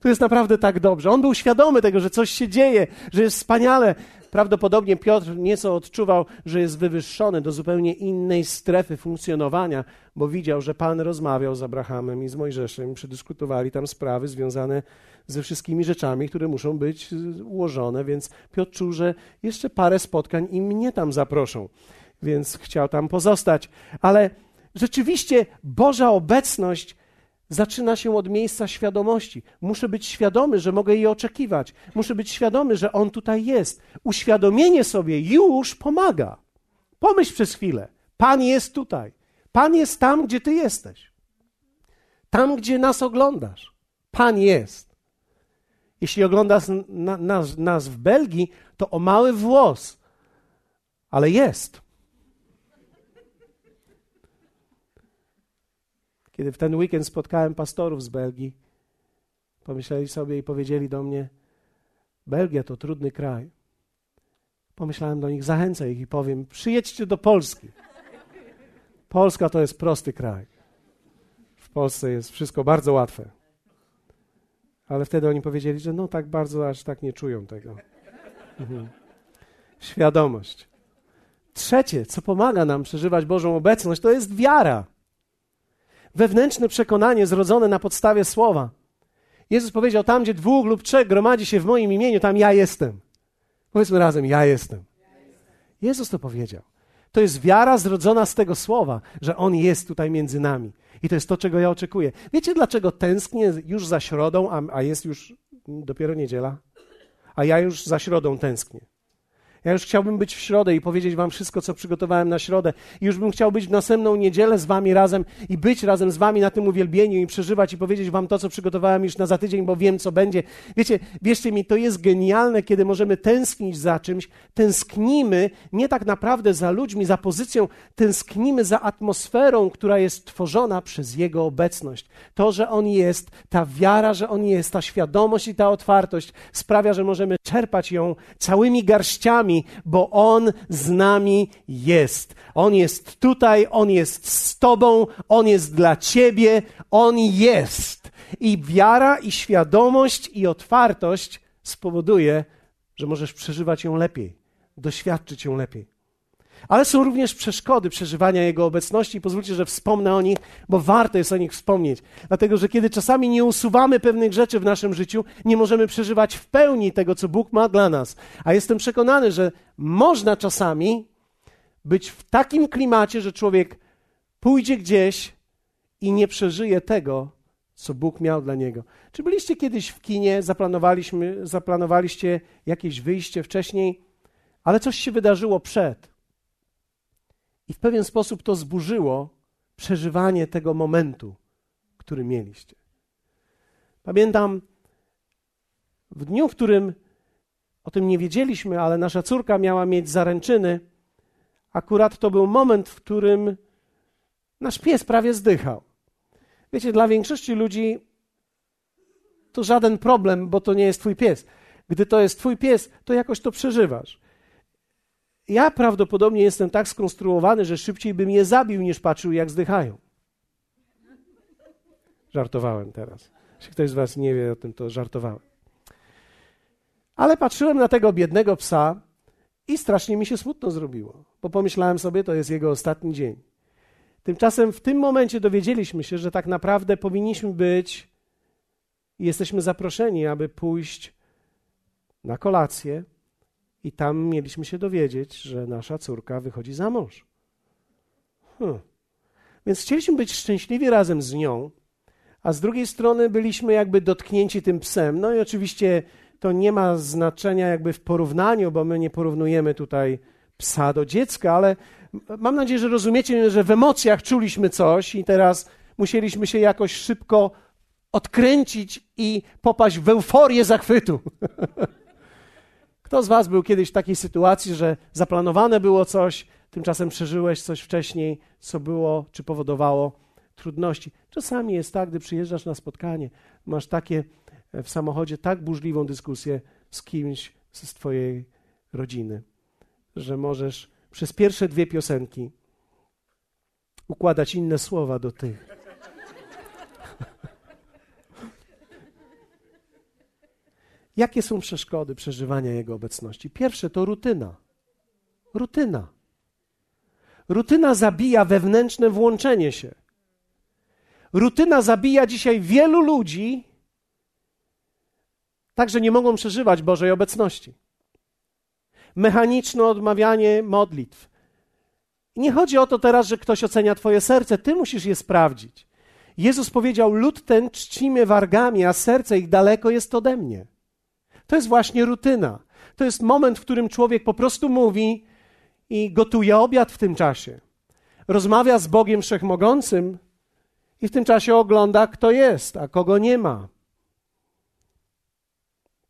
Tu jest naprawdę tak dobrze. On był świadomy tego, że coś się dzieje, że jest wspaniale. Prawdopodobnie Piotr nieco odczuwał, że jest wywyższony do zupełnie innej strefy funkcjonowania, bo widział, że Pan rozmawiał z Abrahamem i z Mojżeszem, przedyskutowali tam sprawy związane ze wszystkimi rzeczami, które muszą być ułożone, więc Piotr czuł, że jeszcze parę spotkań i mnie tam zaproszą, więc chciał tam pozostać. Ale rzeczywiście Boża obecność zaczyna się od miejsca świadomości. Muszę być świadomy, że mogę jej oczekiwać. Muszę być świadomy, że On tutaj jest. Uświadomienie sobie już pomaga. Pomyśl przez chwilę. Pan jest tutaj. Pan jest tam, gdzie Ty jesteś. Tam, gdzie nas oglądasz. Pan jest. Jeśli oglądasz nas, nas w Belgii, to o mały włos, ale jest. Kiedy w ten weekend spotkałem pastorów z Belgii, pomyśleli sobie i powiedzieli do mnie: Belgia to trudny kraj. Pomyślałem do nich, zachęcę ich i powiem: przyjedźcie do Polski. Polska to jest prosty kraj. W Polsce jest wszystko bardzo łatwe. Ale wtedy oni powiedzieli, że no tak bardzo aż tak nie czują tego. Mhm. Świadomość. Trzecie, co pomaga nam przeżywać Bożą obecność, to jest wiara wewnętrzne przekonanie zrodzone na podstawie słowa. Jezus powiedział: Tam, gdzie dwóch lub trzech gromadzi się w moim imieniu, tam ja jestem. Powiedzmy razem: Ja jestem. Jezus to powiedział. To jest wiara zrodzona z tego słowa, że On jest tutaj między nami. I to jest to, czego ja oczekuję. Wiecie, dlaczego tęsknię już za środą, a, a jest już dopiero niedziela? A ja już za środą tęsknię. Ja już chciałbym być w środę i powiedzieć Wam wszystko, co przygotowałem na środę. I już bym chciał być w następną niedzielę z Wami razem i być razem z Wami na tym uwielbieniu i przeżywać i powiedzieć Wam to, co przygotowałem już na za tydzień, bo wiem, co będzie. Wiecie, wierzcie mi, to jest genialne, kiedy możemy tęsknić za czymś. Tęsknimy nie tak naprawdę za ludźmi, za pozycją, tęsknimy za atmosferą, która jest tworzona przez Jego obecność. To, że On jest, ta wiara, że On jest, ta świadomość i ta otwartość sprawia, że możemy czerpać ją całymi garściami bo On z nami jest. On jest tutaj, On jest z Tobą, On jest dla Ciebie, On jest. I wiara, i świadomość, i otwartość spowoduje, że możesz przeżywać ją lepiej, doświadczyć ją lepiej. Ale są również przeszkody przeżywania Jego obecności. Pozwólcie, że wspomnę o nich, bo warto jest o nich wspomnieć. Dlatego, że kiedy czasami nie usuwamy pewnych rzeczy w naszym życiu, nie możemy przeżywać w pełni tego, co Bóg ma dla nas. A jestem przekonany, że można czasami być w takim klimacie, że człowiek pójdzie gdzieś i nie przeżyje tego, co Bóg miał dla niego. Czy byliście kiedyś w kinie, zaplanowaliśmy, zaplanowaliście jakieś wyjście wcześniej, ale coś się wydarzyło przed. I w pewien sposób to zburzyło przeżywanie tego momentu, który mieliście. Pamiętam w dniu, w którym o tym nie wiedzieliśmy, ale nasza córka miała mieć zaręczyny, akurat to był moment, w którym nasz pies prawie zdychał. Wiecie, dla większości ludzi to żaden problem, bo to nie jest twój pies. Gdy to jest twój pies, to jakoś to przeżywasz. Ja prawdopodobnie jestem tak skonstruowany, że szybciej bym je zabił, niż patrzył, jak zdychają. Żartowałem teraz. Jeśli ktoś z Was nie wie o tym, to żartowałem. Ale patrzyłem na tego biednego psa i strasznie mi się smutno zrobiło, bo pomyślałem sobie, to jest jego ostatni dzień. Tymczasem w tym momencie dowiedzieliśmy się, że tak naprawdę powinniśmy być i jesteśmy zaproszeni, aby pójść na kolację i tam mieliśmy się dowiedzieć, że nasza córka wychodzi za mąż. Hmm. Więc chcieliśmy być szczęśliwi razem z nią, a z drugiej strony byliśmy jakby dotknięci tym psem. No i oczywiście to nie ma znaczenia jakby w porównaniu, bo my nie porównujemy tutaj psa do dziecka, ale mam nadzieję, że rozumiecie, że w emocjach czuliśmy coś i teraz musieliśmy się jakoś szybko odkręcić i popaść w euforię zachwytu. (laughs) Kto z Was był kiedyś w takiej sytuacji, że zaplanowane było coś, tymczasem przeżyłeś coś wcześniej, co było czy powodowało trudności? Czasami jest tak, gdy przyjeżdżasz na spotkanie, masz takie e, w samochodzie tak burzliwą dyskusję z kimś z Twojej rodziny, że możesz przez pierwsze dwie piosenki układać inne słowa do tych. Jakie są przeszkody przeżywania Jego obecności? Pierwsze to rutyna. Rutyna. Rutyna zabija wewnętrzne włączenie się. Rutyna zabija dzisiaj wielu ludzi, tak że nie mogą przeżywać Bożej obecności. Mechaniczne odmawianie modlitw. Nie chodzi o to teraz, że ktoś ocenia Twoje serce, Ty musisz je sprawdzić. Jezus powiedział: Lud ten czci mnie wargami, a serce ich daleko jest ode mnie. To jest właśnie rutyna. To jest moment, w którym człowiek po prostu mówi i gotuje obiad w tym czasie. Rozmawia z Bogiem Wszechmogącym i w tym czasie ogląda, kto jest, a kogo nie ma.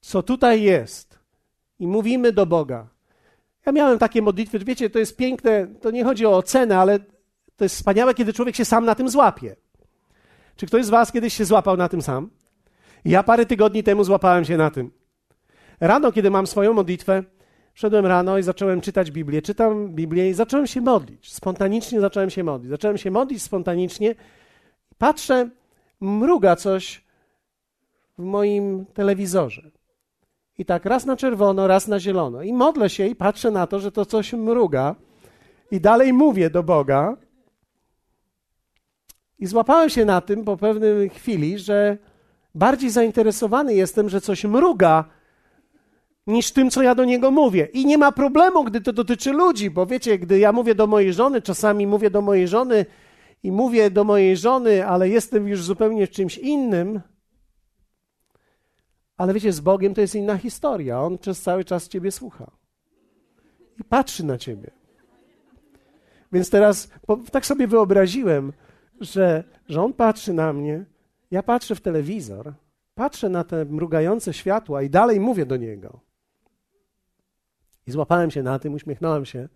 Co tutaj jest. I mówimy do Boga. Ja miałem takie modlitwy, wiecie, to jest piękne, to nie chodzi o ocenę, ale to jest wspaniałe, kiedy człowiek się sam na tym złapie. Czy ktoś z Was kiedyś się złapał na tym sam? Ja parę tygodni temu złapałem się na tym. Rano, kiedy mam swoją modlitwę, szedłem rano i zacząłem czytać Biblię. Czytam Biblię i zacząłem się modlić. Spontanicznie zacząłem się modlić. Zacząłem się modlić spontanicznie. Patrzę, mruga coś w moim telewizorze. I tak raz na czerwono, raz na zielono. I modlę się i patrzę na to, że to coś mruga. I dalej mówię do Boga. I złapałem się na tym po pewnej chwili, że bardziej zainteresowany jestem, że coś mruga, niż tym, co ja do niego mówię. I nie ma problemu, gdy to dotyczy ludzi, bo wiecie, gdy ja mówię do mojej żony, czasami mówię do mojej żony i mówię do mojej żony, ale jestem już zupełnie czymś innym. Ale wiecie, z Bogiem to jest inna historia. On przez cały czas ciebie słucha i patrzy na ciebie. Więc teraz tak sobie wyobraziłem, że, że on patrzy na mnie, ja patrzę w telewizor, patrzę na te mrugające światła i dalej mówię do niego. I złapałem się na tym, uśmiechnąłem się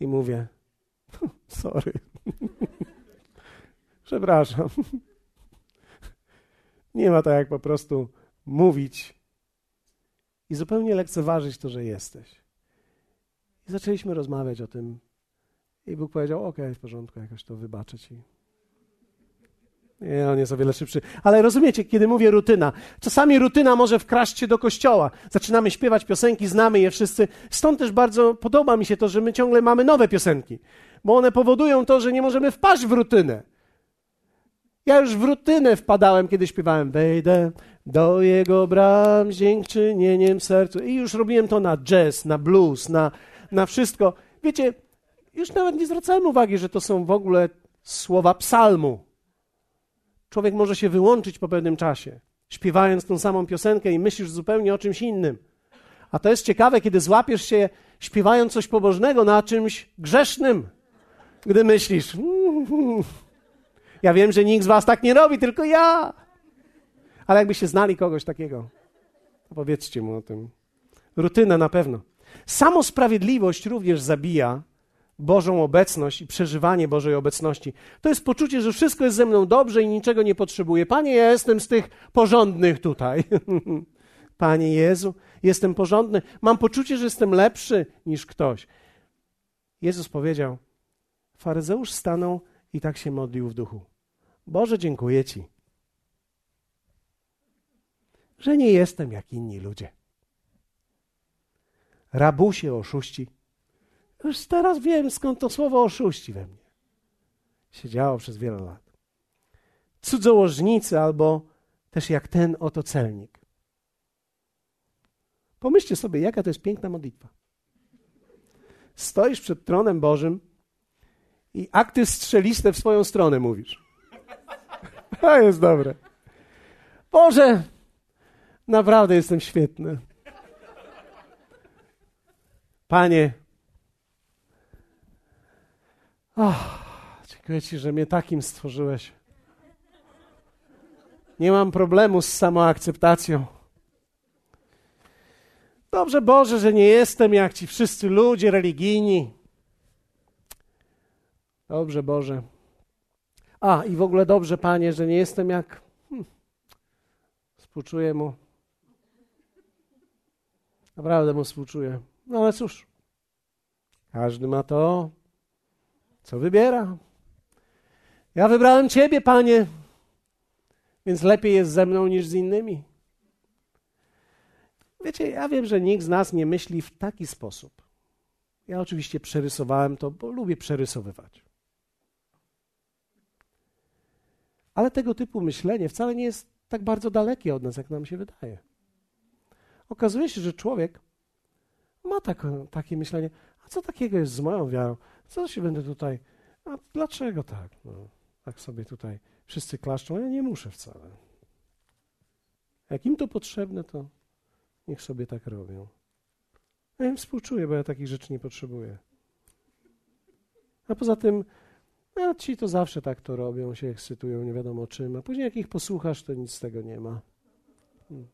i mówię: Sorry. (laughs) Przepraszam. Nie ma tak jak po prostu mówić i zupełnie lekceważyć to, że jesteś. I zaczęliśmy rozmawiać o tym. I Bóg powiedział: OK, w porządku, jakoś to wybaczę ci. Nie, on jest o wiele szybszy. Ale rozumiecie, kiedy mówię rutyna, czasami rutyna może wkraść się do kościoła. Zaczynamy śpiewać piosenki, znamy je wszyscy. Stąd też bardzo podoba mi się to, że my ciągle mamy nowe piosenki, bo one powodują to, że nie możemy wpaść w rutynę. Ja już w rutynę wpadałem, kiedy śpiewałem Wejdę do jego bram z dziękczynieniem sercu. I już robiłem to na jazz, na blues, na, na wszystko. Wiecie, już nawet nie zwracałem uwagi, że to są w ogóle słowa psalmu. Człowiek może się wyłączyć po pewnym czasie, śpiewając tą samą piosenkę i myślisz zupełnie o czymś innym. A to jest ciekawe, kiedy złapiesz się śpiewając coś pobożnego na czymś grzesznym, gdy myślisz. Ja wiem, że nikt z Was tak nie robi, tylko ja. Ale jakbyście znali kogoś takiego, powiedzcie mu o tym. Rutyna na pewno. Samo sprawiedliwość również zabija Bożą obecność i przeżywanie Bożej obecności. To jest poczucie, że wszystko jest ze mną dobrze i niczego nie potrzebuję. Panie, ja jestem z tych porządnych tutaj. (laughs) Panie Jezu, jestem porządny. Mam poczucie, że jestem lepszy niż ktoś. Jezus powiedział: Faryzeusz stanął i tak się modlił w duchu. Boże, dziękuję Ci, że nie jestem jak inni ludzie. Rabusie, oszuści. Już teraz wiem, skąd to słowo oszuści we mnie. Siedziało przez wiele lat. Cudzołożnicy albo też jak ten oto celnik. Pomyślcie sobie, jaka to jest piękna modlitwa. Stoisz przed tronem Bożym i akty strzeliste w swoją stronę mówisz. To jest dobre. Boże, naprawdę jestem świetny. Panie, oh, dziękuję Ci, że mnie takim stworzyłeś. Nie mam problemu z samoakceptacją. Dobrze, Boże, że nie jestem jak ci wszyscy ludzie religijni. Dobrze, Boże. A, i w ogóle dobrze, Panie, że nie jestem jak. Hmm, współczuję mu. Naprawdę mu współczuję. No ale cóż, każdy ma to, co wybiera. Ja wybrałem Ciebie, Panie, więc lepiej jest ze mną niż z innymi. Wiecie, ja wiem, że nikt z nas nie myśli w taki sposób. Ja oczywiście przerysowałem to, bo lubię przerysowywać. Ale tego typu myślenie wcale nie jest tak bardzo dalekie od nas, jak nam się wydaje. Okazuje się, że człowiek ma tak, takie myślenie, a co takiego jest z moją wiarą? Co się będę tutaj, a dlaczego tak? No, tak sobie tutaj wszyscy klaszczą, a ja nie muszę wcale. Jak im to potrzebne, to Niech sobie tak robią. Ja im współczuję, bo ja takich rzeczy nie potrzebuję. A poza tym, no, ci to zawsze tak to robią, się ekscytują, nie wiadomo czym, a później jak ich posłuchasz, to nic z tego nie ma. Hmm.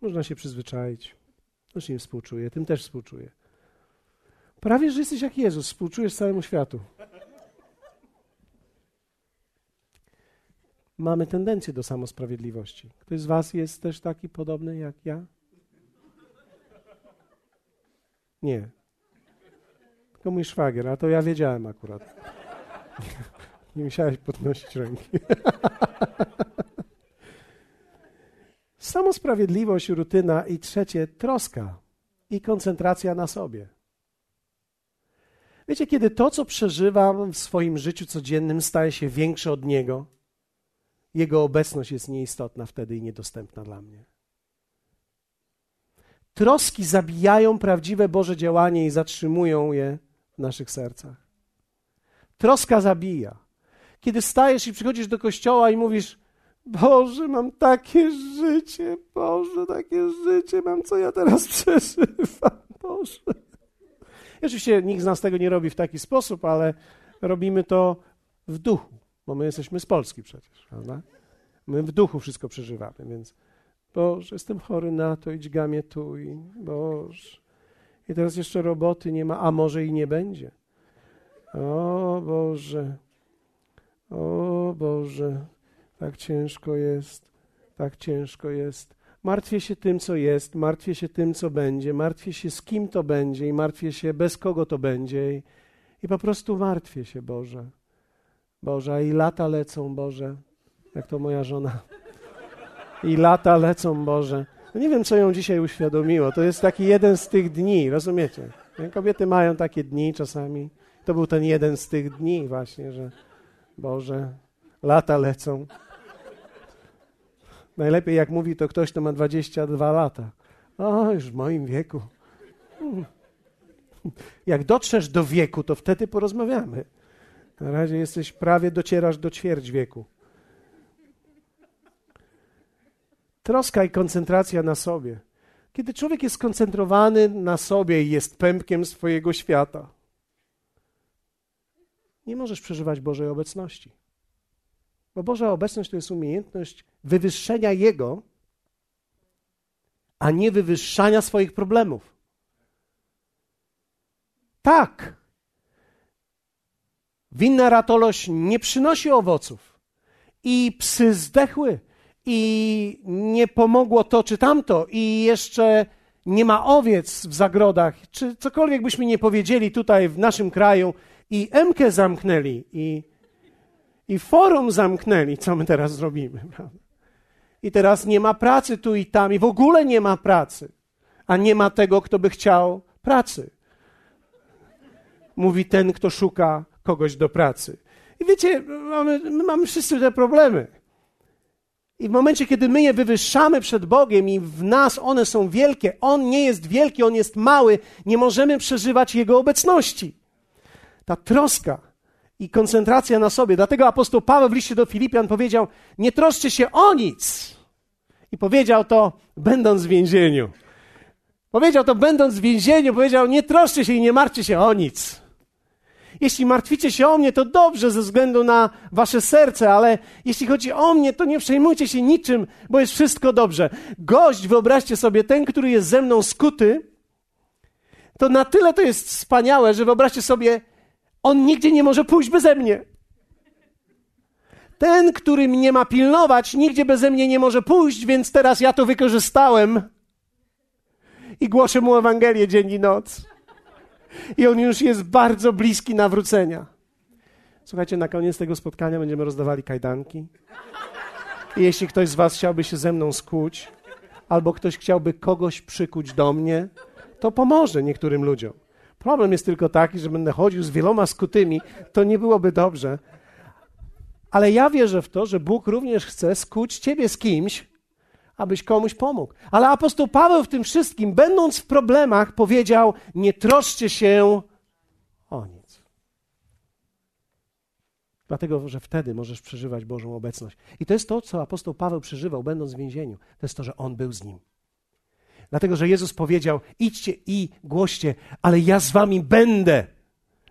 Można się przyzwyczaić. Też im współczuję, tym też współczuję. Prawie, że jesteś jak Jezus, współczujesz całemu światu. mamy tendencję do samosprawiedliwości. Ktoś z Was jest też taki podobny jak ja? Nie. Tylko mój szwagier, a to ja wiedziałem akurat. Nie musiałeś podnosić ręki. Samosprawiedliwość, rutyna i trzecie, troska i koncentracja na sobie. Wiecie, kiedy to, co przeżywam w swoim życiu codziennym, staje się większe od niego, jego obecność jest nieistotna wtedy i niedostępna dla mnie. Troski zabijają prawdziwe Boże działanie i zatrzymują je w naszych sercach. Troska zabija. Kiedy stajesz i przychodzisz do kościoła i mówisz: Boże, mam takie życie, Boże, takie życie mam, co ja teraz (laughs) przeżywam, Boże. Oczywiście nikt z nas tego nie robi w taki sposób, ale robimy to w duchu bo my jesteśmy z Polski przecież, prawda? My w duchu wszystko przeżywamy, więc Boże, jestem chory na to i dźgamię tu i Boże. I teraz jeszcze roboty nie ma, a może i nie będzie. O Boże, o Boże, tak ciężko jest, tak ciężko jest. Martwię się tym, co jest, martwię się tym, co będzie, martwię się z kim to będzie i martwię się bez kogo to będzie i, po prostu martwię się, Boże. Boże, i lata lecą, Boże, jak to moja żona. I lata lecą, Boże. No nie wiem, co ją dzisiaj uświadomiło. To jest taki jeden z tych dni, rozumiecie? Kobiety mają takie dni czasami. To był ten jeden z tych dni właśnie, że Boże, lata lecą. Najlepiej jak mówi to ktoś, kto ma 22 lata. O, już w moim wieku. Jak dotrzesz do wieku, to wtedy porozmawiamy. Na razie jesteś prawie docierasz do ćwierć wieku. Troska i koncentracja na sobie. Kiedy człowiek jest skoncentrowany na sobie i jest pępkiem swojego świata, nie możesz przeżywać Bożej obecności. Bo Boża obecność to jest umiejętność wywyższenia Jego, a nie wywyższania swoich problemów. Tak. Winna ratolość nie przynosi owoców. I psy zdechły, i nie pomogło to czy tamto, i jeszcze nie ma owiec w zagrodach, czy cokolwiek byśmy nie powiedzieli tutaj w naszym kraju, i Emkę zamknęli, i, i forum zamknęli, co my teraz zrobimy. Prawda? I teraz nie ma pracy tu i tam, i w ogóle nie ma pracy, a nie ma tego, kto by chciał pracy. Mówi ten, kto szuka kogoś do pracy. I wiecie, mamy, my mamy wszyscy te problemy. I w momencie, kiedy my je wywyższamy przed Bogiem i w nas one są wielkie, On nie jest wielki, On jest mały, nie możemy przeżywać Jego obecności. Ta troska i koncentracja na sobie. Dlatego apostoł Paweł w liście do Filipian powiedział: Nie troszcie się o nic. I powiedział to, będąc w więzieniu. Powiedział to, będąc w więzieniu, powiedział: Nie troszcie się i nie martwcie się o nic. Jeśli martwicie się o mnie, to dobrze ze względu na wasze serce, ale jeśli chodzi o mnie, to nie przejmujcie się niczym, bo jest wszystko dobrze. Gość, wyobraźcie sobie, ten, który jest ze mną skuty, to na tyle to jest wspaniałe, że wyobraźcie sobie, on nigdzie nie może pójść beze mnie. Ten, który mnie ma pilnować, nigdzie beze mnie nie może pójść, więc teraz ja to wykorzystałem i głoszę mu Ewangelię dzień i noc. I on już jest bardzo bliski nawrócenia. Słuchajcie, na koniec tego spotkania będziemy rozdawali kajdanki. I jeśli ktoś z Was chciałby się ze mną skuć, albo ktoś chciałby kogoś przykuć do mnie, to pomoże niektórym ludziom. Problem jest tylko taki, że będę chodził z wieloma skutymi, to nie byłoby dobrze. Ale ja wierzę w to, że Bóg również chce skuć ciebie z kimś, abyś komuś pomógł. Ale apostoł Paweł w tym wszystkim, będąc w problemach, powiedział: Nie troszcie się o nic. Dlatego, że wtedy możesz przeżywać Bożą obecność. I to jest to, co apostoł Paweł przeżywał, będąc w więzieniu. To jest to, że on był z nim. Dlatego, że Jezus powiedział: idźcie i głoście, ale ja z wami będę.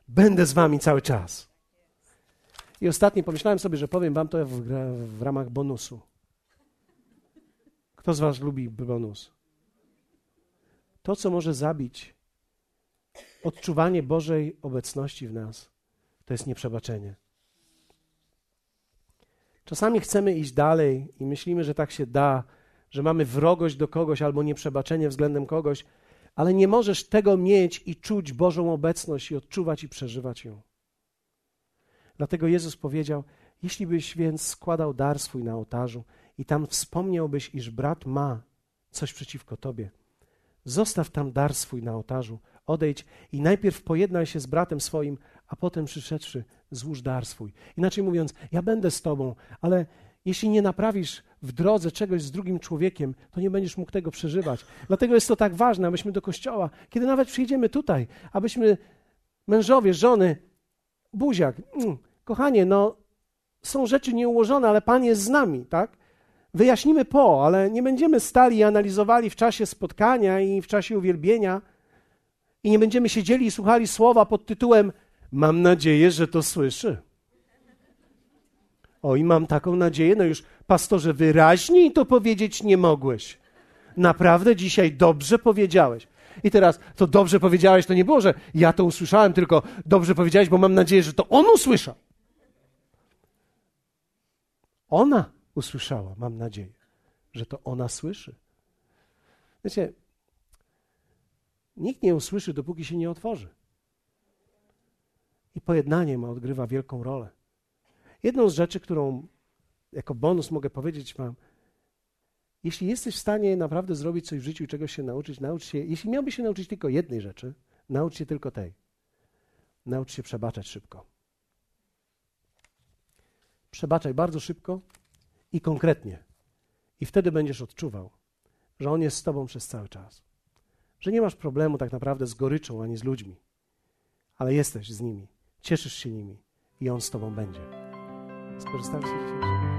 Będę z wami cały czas. I ostatnio pomyślałem sobie, że powiem wam to w, w ramach bonusu. Kto z was lubi bonus? To, co może zabić odczuwanie Bożej obecności w nas, to jest nieprzebaczenie. Czasami chcemy iść dalej i myślimy, że tak się da, że mamy wrogość do kogoś albo nieprzebaczenie względem kogoś, ale nie możesz tego mieć i czuć Bożą obecność i odczuwać i przeżywać ją. Dlatego Jezus powiedział: Jeśli byś więc składał dar swój na ołtarzu i tam wspomniałbyś, iż brat ma coś przeciwko tobie, zostaw tam dar swój na ołtarzu, odejdź i najpierw pojednaj się z bratem swoim, a potem przyszedłszy, złóż dar swój. Inaczej mówiąc, ja będę z tobą, ale jeśli nie naprawisz w drodze czegoś z drugim człowiekiem, to nie będziesz mógł tego przeżywać. Dlatego jest to tak ważne, abyśmy do kościoła, kiedy nawet przyjdziemy tutaj, abyśmy mężowie, żony, buziak, mm, kochanie, no są rzeczy nieułożone, ale Pan jest z nami, tak? Wyjaśnimy po, ale nie będziemy stali i analizowali w czasie spotkania i w czasie uwielbienia i nie będziemy siedzieli i słuchali słowa pod tytułem Mam nadzieję, że to słyszy. O, i mam taką nadzieję, no już pastorze, wyraźniej to powiedzieć nie mogłeś. Naprawdę dzisiaj dobrze powiedziałeś. I teraz to dobrze powiedziałeś, to nie było, że ja to usłyszałem, tylko dobrze powiedziałeś, bo mam nadzieję, że to on usłyszał. Ona usłyszała, mam nadzieję, że to ona słyszy. Wiecie, nikt nie usłyszy, dopóki się nie otworzy. I pojednanie ma odgrywa wielką rolę. Jedną z rzeczy, którą jako bonus mogę powiedzieć Wam, jeśli jesteś w stanie naprawdę zrobić coś w życiu i czegoś się nauczyć, naucz się, jeśli miałbyś się nauczyć tylko jednej rzeczy, naucz się tylko tej. Naucz się przebaczać szybko. Przebaczaj bardzo szybko i konkretnie. I wtedy będziesz odczuwał, że On jest z Tobą przez cały czas. Że nie masz problemu tak naprawdę z goryczą ani z ludźmi, ale jesteś z nimi, cieszysz się nimi i On z Tobą będzie. Skorzystajcie dzisiaj.